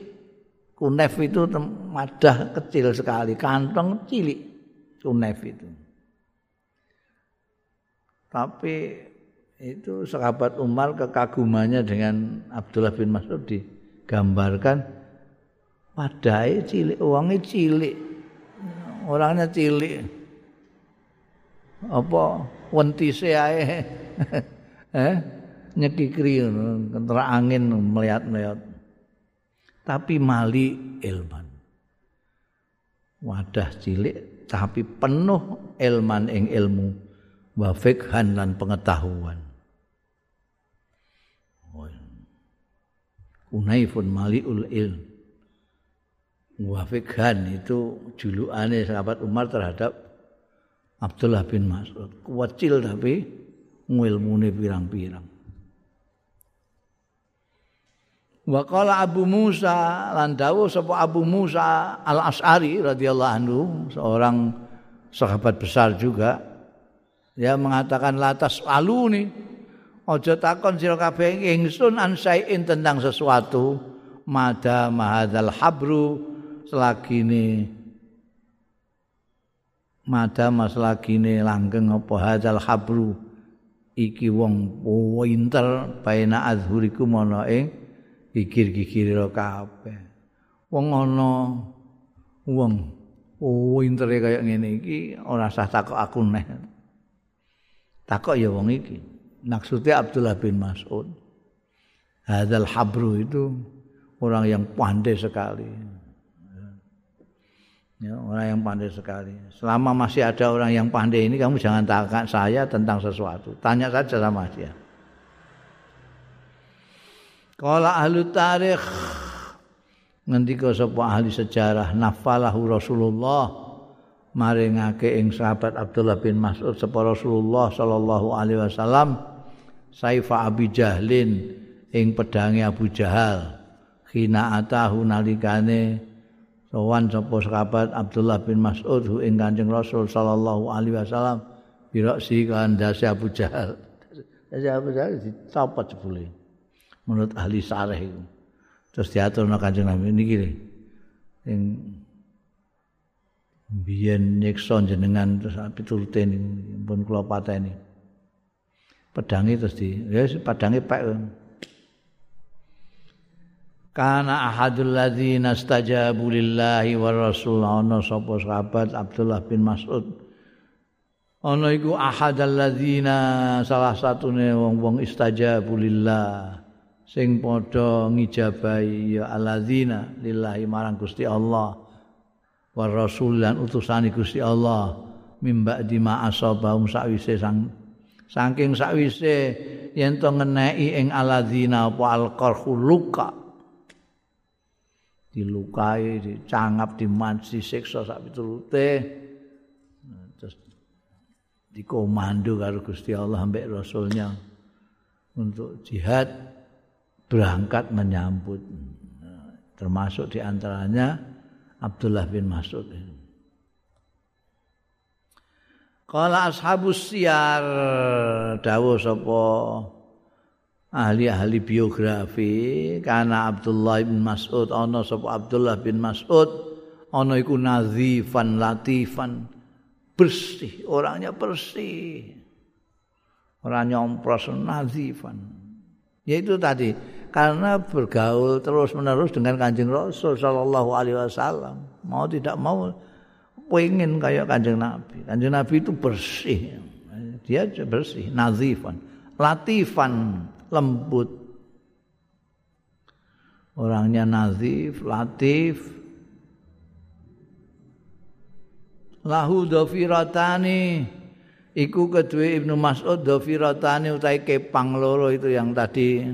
kunaif itu wadah kecil sekali kantong cilik kunaif itu tapi itu sahabat Umar kekagumannya dengan Abdullah bin Mas'ud digambarkan padahal cilik uangnya cilik. Orangnya cilik. Apa wentise ae. [LAUGHS] Eh nyekikri kentera angin melihat-melihat. Tapi mali ilman. Wadah cilik tapi penuh ilman ing ilmu wa fikhan lan pengetahuan Unaifun maliul ilm. Wa fikhan itu julukane sahabat Umar terhadap Abdullah bin Mas'ud. Kuwacil tapi ngilmune pirang-pirang. Wa qala Abu Musa lan dawuh sapa Abu Musa Al Asy'ari radhiyallahu anhu seorang sahabat besar juga. Ya mengatakan latas alu nih aja takon sira kabeh ingsun an tentang sesuatu mada mahadzal habru selagi ini mada mas lagi ini langgeng apa hadzal habru iki wong pinter baina azhuriku ana ing gigir-gigir kabeh. Wong ana wong wintere kaya ngene iki ora usah takok aku neh. Takok ya wong iki. Maksudnya Abdullah bin Mas'ud. Hadzal habru itu orang yang pandai sekali. Ya, orang yang pandai sekali. Selama masih ada orang yang pandai ini kamu jangan tanya saya tentang sesuatu. Tanya saja sama dia. Kala ahli tarikh ngendika sapa ahli sejarah nafalahu Rasulullah maringake ing sahabat Abdullah bin Mas'ud sapa Rasulullah sallallahu alaihi wasallam Saifa Abi Jahlin ing pedange Abu Jahal khina atahu nalikane sowan sapa sahabat Abdullah bin Mas'ud hu ing Kanjeng Rasul sallallahu alaihi wasallam biroksi kan dasi Abu Jahal. Dasi Abu Jahal dicopot jebule. menurut ahli sareh itu. Terus diatur no kanjeng Nabi ini gini. Yang biyen nyiksa jenengan terus api turutin pun kula pateni. Pedangi terus di ya pedangi pek. Kana ahadul ladzina stajabu lillahi wa rasul ana sapa sahabat Abdullah bin Mas'ud ana iku ahadul ladzina salah satune wong-wong istajabu lillah sing padha ngijabahi ya alladzina lillahi marang Gusti Allah wa rasul lan utusan Gusti Allah mimba di ma asabahum sakwise sang saking sakwise yen to ngeneki ing alladzina apa alqarhu luka. Dilukai dicangap dimansi siksa sak piturute terus dikomando karo Gusti Allah ambek rasulnya untuk jihad berangkat menyambut. Termasuk di antaranya Abdullah bin Mas'ud Kala ashabus siyar. Dawuh sapa ahli-ahli biografi. Karena Abdullah bin Mas'ud. Ana sapa Abdullah bin Mas'ud. Ana iku nazifan latifan. Bersih. Orangnya bersih. Orang nyompros nazifan. Yaitu tadi karena bergaul terus menerus dengan kanjeng Rasul Shallallahu Alaihi Wasallam. Mau tidak mau pengen kayak kanjeng Nabi? Kanjeng Nabi itu bersih. Dia bersih nazifan. Latifan lembut. Orangnya nazif latif. Lahu dofiratani iku kedua Ibnu Mas'ud dofiratani utai kepang loro itu yang tadi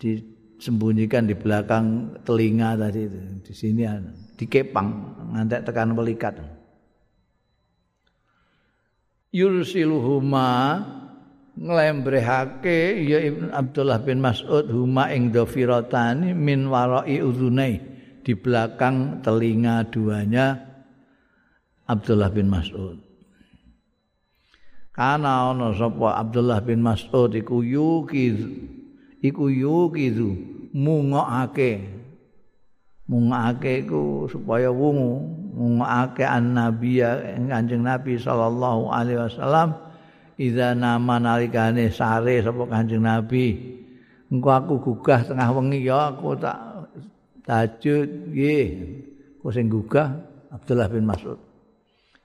disembunyikan di belakang telinga tadi itu di sini dikepang ngantek tekan pelikat. Yursiluhuma nglembrehake ya Ibn Abdullah bin Mas'ud huma ing dhafiratani min warai udhunai. Di belakang telinga duanya Abdullah bin Mas'ud. Kana ana sapa Abdullah bin Mas'ud iku yukiz iku yukizu mungokake mungokake iku supaya wungu mungokake an nabiya kanjeng nabi sallallahu alaihi wasallam Iza nama nalikane sare sapa Kanjeng Nabi. Engko aku gugah tengah wengi ya aku tak tahajud nggih. Ku sing gugah Abdullah bin Mas'ud.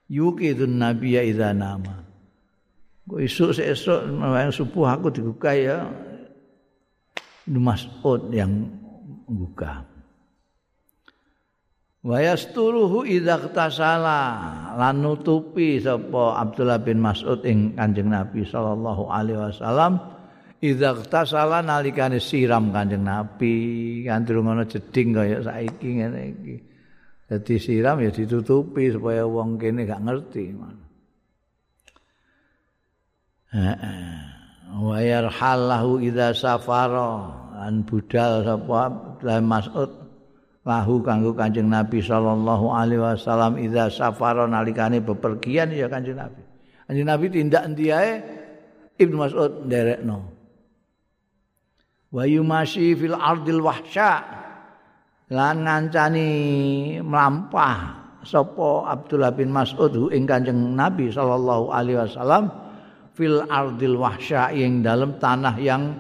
Yuqidun Nabi iza nama. Kok esuk esuk subuh aku digugah ya Mas'ud yang gugah. Wa yasturuhu idza tasala lan nutupi sapa Abdullah bin Mas'ud ing Kanjeng Nabi sallallahu alaihi wasallam idza tasala nalikane siram Kanjeng Nabi. Kan durung ana jeding kaya saiki ngene iki. Dadi siram ya ditutupi supaya wong kene gak ngerti. Wa yarhalahu idza safara an budal sapa Abdullah Mas'ud lahu kanggo Kanjeng Nabi sallallahu alaihi wasallam idza safara nalikane bepergian ya Kanjeng Nabi. Kanjeng Nabi tindak endi ae Ibnu Mas'ud nderekno. Wa yumashi fil ardil wahsya lan ngancani melampah sapa Abdullah bin Mas'ud ing Kanjeng Nabi sallallahu alaihi wasallam fil ardil wahsya ing dalam tanah yang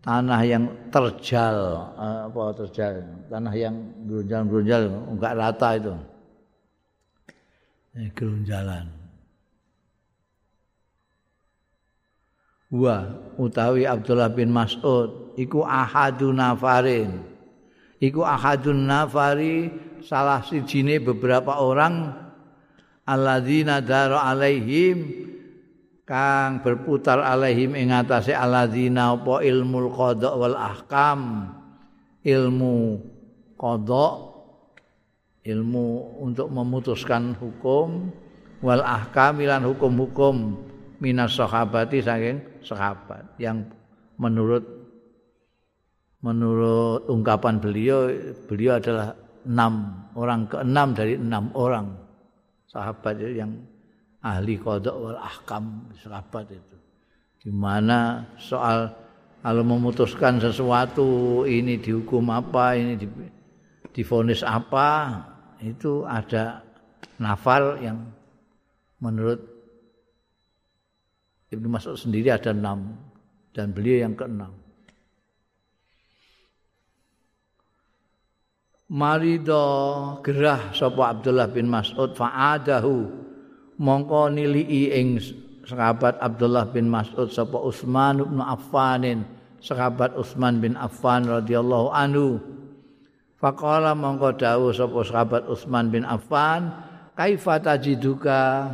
tanah yang terjal apa terjal? Tanah yang gerunjal-gerunjal enggak rata itu. Ini gerunjalan. Wa utawi Abdullah bin Mas'ud iku ahadun nafarin. Iku ahadun nafari salah sijine beberapa orang alladzina dara alaihim kang berputar alaihim ing atase alladzina apa ilmul qada wal ahkam. Ilmu qada ilmu untuk memutuskan hukum wal ahkam lan hukum-hukum minas sahabati saking sahabat yang menurut menurut ungkapan beliau beliau adalah enam orang keenam dari enam orang sahabat yang ahli kodok wal ahkam sahabat itu gimana soal kalau memutuskan sesuatu ini dihukum apa ini difonis apa itu ada nafal yang menurut Ibnu Mas'ud sendiri ada enam dan beliau yang keenam. Marido gerah sapa Abdullah bin Mas'ud fa'adahu mongko nilii ing sahabat Abdullah bin Mas'ud sapa Utsman bin Affanin. Sahabat Utsman bin Affan radhiyallahu anhu. Faqala mongko dawuh sapa sahabat Utsman bin Affan kaifa tajiduka?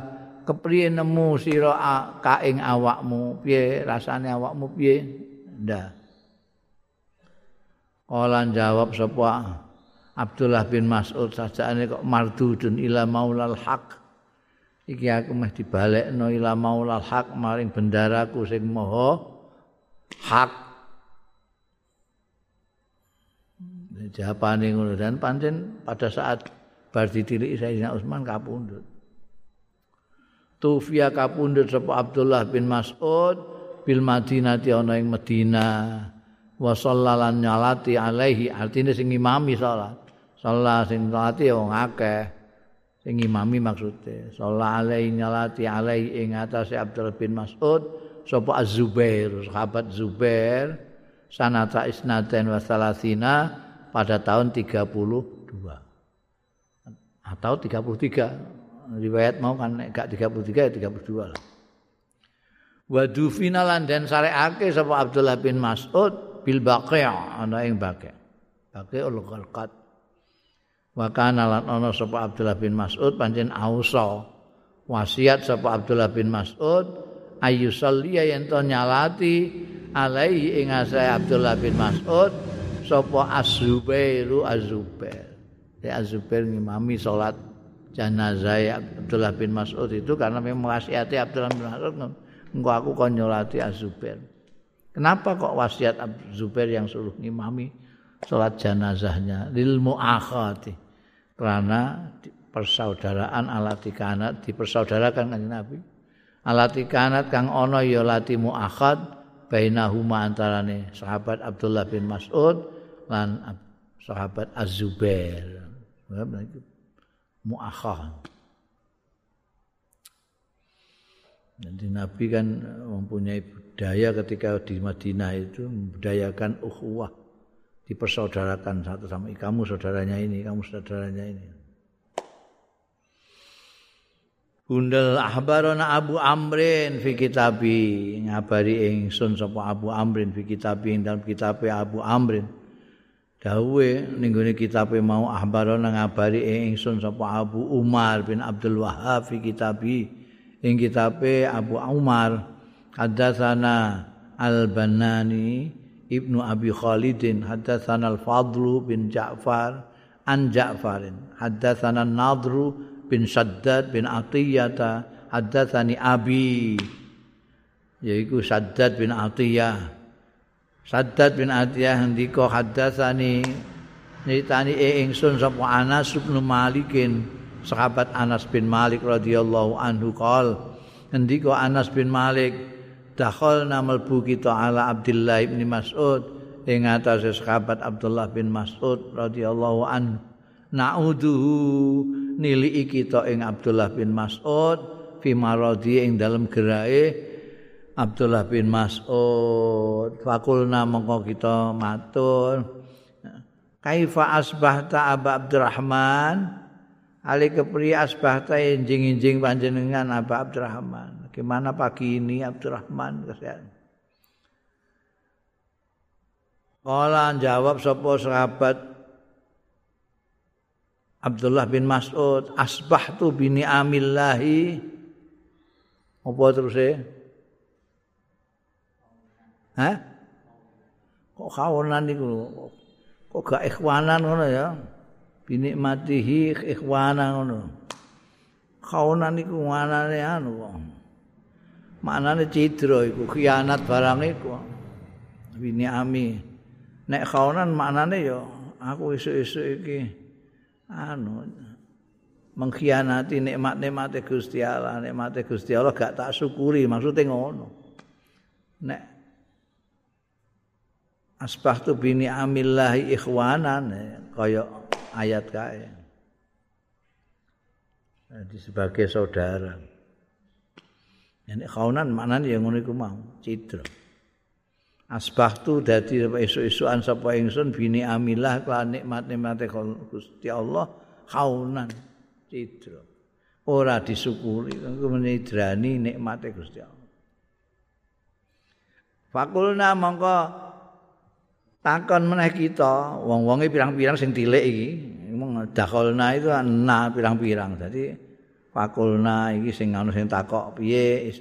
Kepriye nemu sira ka ing awakmu? Piye rasane awakmu piye? Ndak Kala jawab sapa Abdullah bin Mas'ud sajane kok mardudun ila maulal haq iki aku meh dibalekno ila maulal hak maring bendaraku sing maha hak jawabane ngono. Dan pancen pada saat bar ditilik Sayyidina Utsman kapundhut. Tufia kapundhut sapa Abdullah bin Mas'ud bil Madinah ana ing Madinah wa sallalan nyalati alaihi. Artine sing imami salat. Salat sing salati wong akeh sing imami maksude. Sallallahu alaihi nyalati alaihi ing atase Abdul bin Mas'ud sapa Az-Zubair sahabat Zubair sanata isnaten wa salasina pada tahun 32 atau 33 riwayat mau kan enggak 33 ya 32 lah. Wadu finalan dan sareake sapa Abdullah bin Mas'ud bil baqi' ana ing baqi' baqi' ul qalqat wa kana lan ana sapa Abdullah bin Mas'ud pancen ausa. Wasiat sapa Abdullah bin Mas'ud ayu salliya yen to nyalati alaihi ing Abdullah bin Mas'ud sapa Az-Zubairu Az-Zubair. Ya Az-Zubair ngimami salat jenazah Abdullah bin Mas'ud itu karena memang wasiatnya Abdullah bin Mas'ud engko aku kon nyolati Az-Zubair. Kenapa kok wasiat Az-Zubair yang suruh ngimami salat jenazahnya? Lil muakhati karena persaudaraan alati kanat dipersaudarakan kanjeng Nabi. Alati kanat kang ana ya lati muakhad bainahuma antarane sahabat Abdullah bin Mas'ud lan sahabat Az-Zubair. Muakhad. Jadi Nabi kan mempunyai budaya ketika di Madinah itu membudayakan ukhuwah dipersaudarakan satu sama kamu saudaranya ini, kamu saudaranya ini. Bundel ahbarona Abu Amrin fi kitabi ngabari ingsun sapa Abu Amrin fi kitabi ing dalam kitabe Abu Amrin. Dawe ning kitabe mau ahbarona ngabari ingsun sapa Abu Umar bin Abdul Wahhab fi kitabi ing kitabe Abu Umar hadatsana Al-Banani Ibnu Abi Khalidin hadatsana Al-Fadlu bin Ja'far an Ja'farin. Hadatsana Nadru bin Saddad bin Atiyata. Haddatsani abi yaiku Saddad bin Atiyah. Saddad bin Atiyah ndika haddatsani nyritani ingsun sapa Anas bin Malikin sahabat Anas bin Malik radhiyallahu anhu. Qol ndika Anas bin Malik dakhal namal bu kita ala Abdullah bin Mas'ud. Ing atase sahabat Abdullah bin Mas'ud radhiyallahu anhu. Na'udhu niliki kita ing Abdullah bin Mas'ud. Fi maradi ing dalam gerai Abdullah bin Mas'ud. Fakulna mongko kita matur. Kaifa asbahta Aba Abdurrahman? Ali kepri asbahta injing-injing panjenengan Aba Abdurrahman Gimana pagi ini Abdurrahman? Kesehatan Kala jawab sapa sahabat? Abdullah bin Mas'ud asbahtu bini amillahi apa terus e? Hah? Kok kawanan niku kok gak ikhwanan ngono ya? Bini matihi ikhwanan ngono. Kawanan niku manane anu kok maknane cidra iku khianat barang iku bini ami nek kawanan maknane ya aku esuk-esuk iki anu mengkhianati nikmat-nikmate Gusti Allah, nikmate Gusti Allah gak tak syukuri, maksudnya ngono. Nek asbahtu bini amillahi ikhwanan kaya ayat kae. Jadi sebagai saudara. Ini kaunan maknanya yang ngono iku mau, citra. asbahtu dadi esuk-esukan sapa ingsun bini amilah lan nikmat-nikmate Gusti Allah kaunan cidra. Ora disyukuri kanggo menidrani nikmate Gusti Allah. Fakulna mongko takon meneh kita wong-wonge pirang-pirang sing tilik iki mung dakolna itu ana pirang-pirang. Dadi fakulna iki sing ana sing takok piye?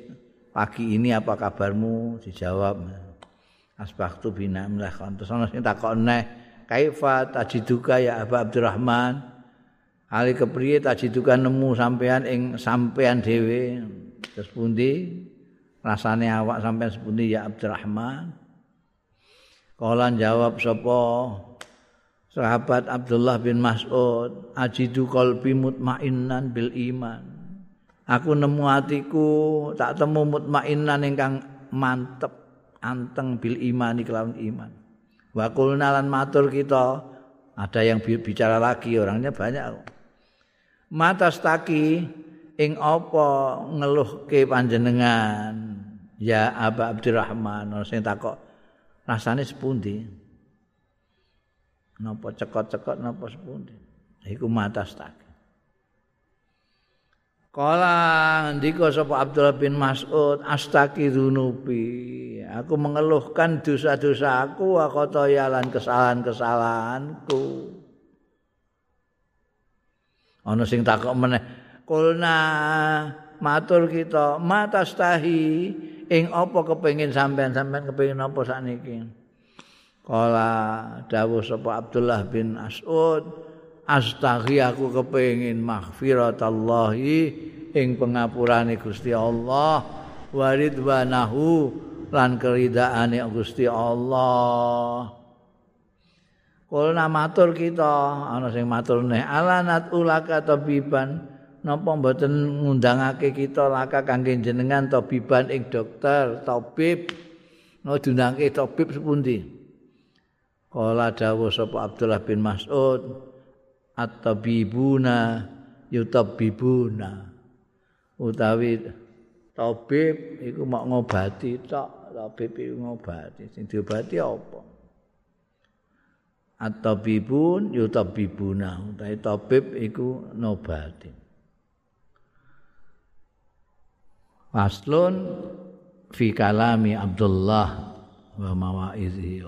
Pagi ini apa kabarmu? Dijawab asbahtu bina mlah kantos ana sing takon neh kaifa tajiduka ya Abu Abdurrahman? Ali kepriye tajiduka nemu sampean ing sampean dhewe? Terus pundi? Rasane awak sampean sepundi ya Abdurrahman? Kala jawab sapa sahabat Abdullah bin Mas'ud ajidu qalbi mutmainnan bil iman aku nemu atiku tak temu mutmainnan ingkang mantep anteng bil imani kelawan iman. Wa qulna lan matur kita ada yang bicara lagi orangnya banyak. Mata staki ing apa ngeluhke panjenengan ya Aba Abdurrahman sing takok rasane sepundi napa cekot-cekot napa sepundi iku mata staki Kala ndika sapa Abdullah bin Mas'ud astaki dzunubi. Aku mengeluhkan dosa-dosa aku khotoyalan kesalahan-kesalahanku. Ana sing takok meneh, kulna matur kita matastahi ing apa kepengin sampean-sampean kepengin apa sakniki. Kala dawuh sapa Abdullah bin Mas'ud astaghi aku kepengin maghfiratallahi ing pengapurane Gusti Allah waridwanahu lan keridaane Gusti Allah. Kulna matur kita ana sing matur neh alanat ulaka tabiban. Napa mboten ngundangake kita laka kangge jenengan tabiban ing dokter tabib no dunangke tabib sepundi Kala dawuh sapa Abdullah bin Mas'ud at-tabibuna yutabbibuna utawi tabib iku mak ngobati tok tabib iku ngobati. Sing diobati apa? At-tabibun yutabibuna. Utahe tabib iku nobati Faslun fi kalami Abdullah wa mawaizihi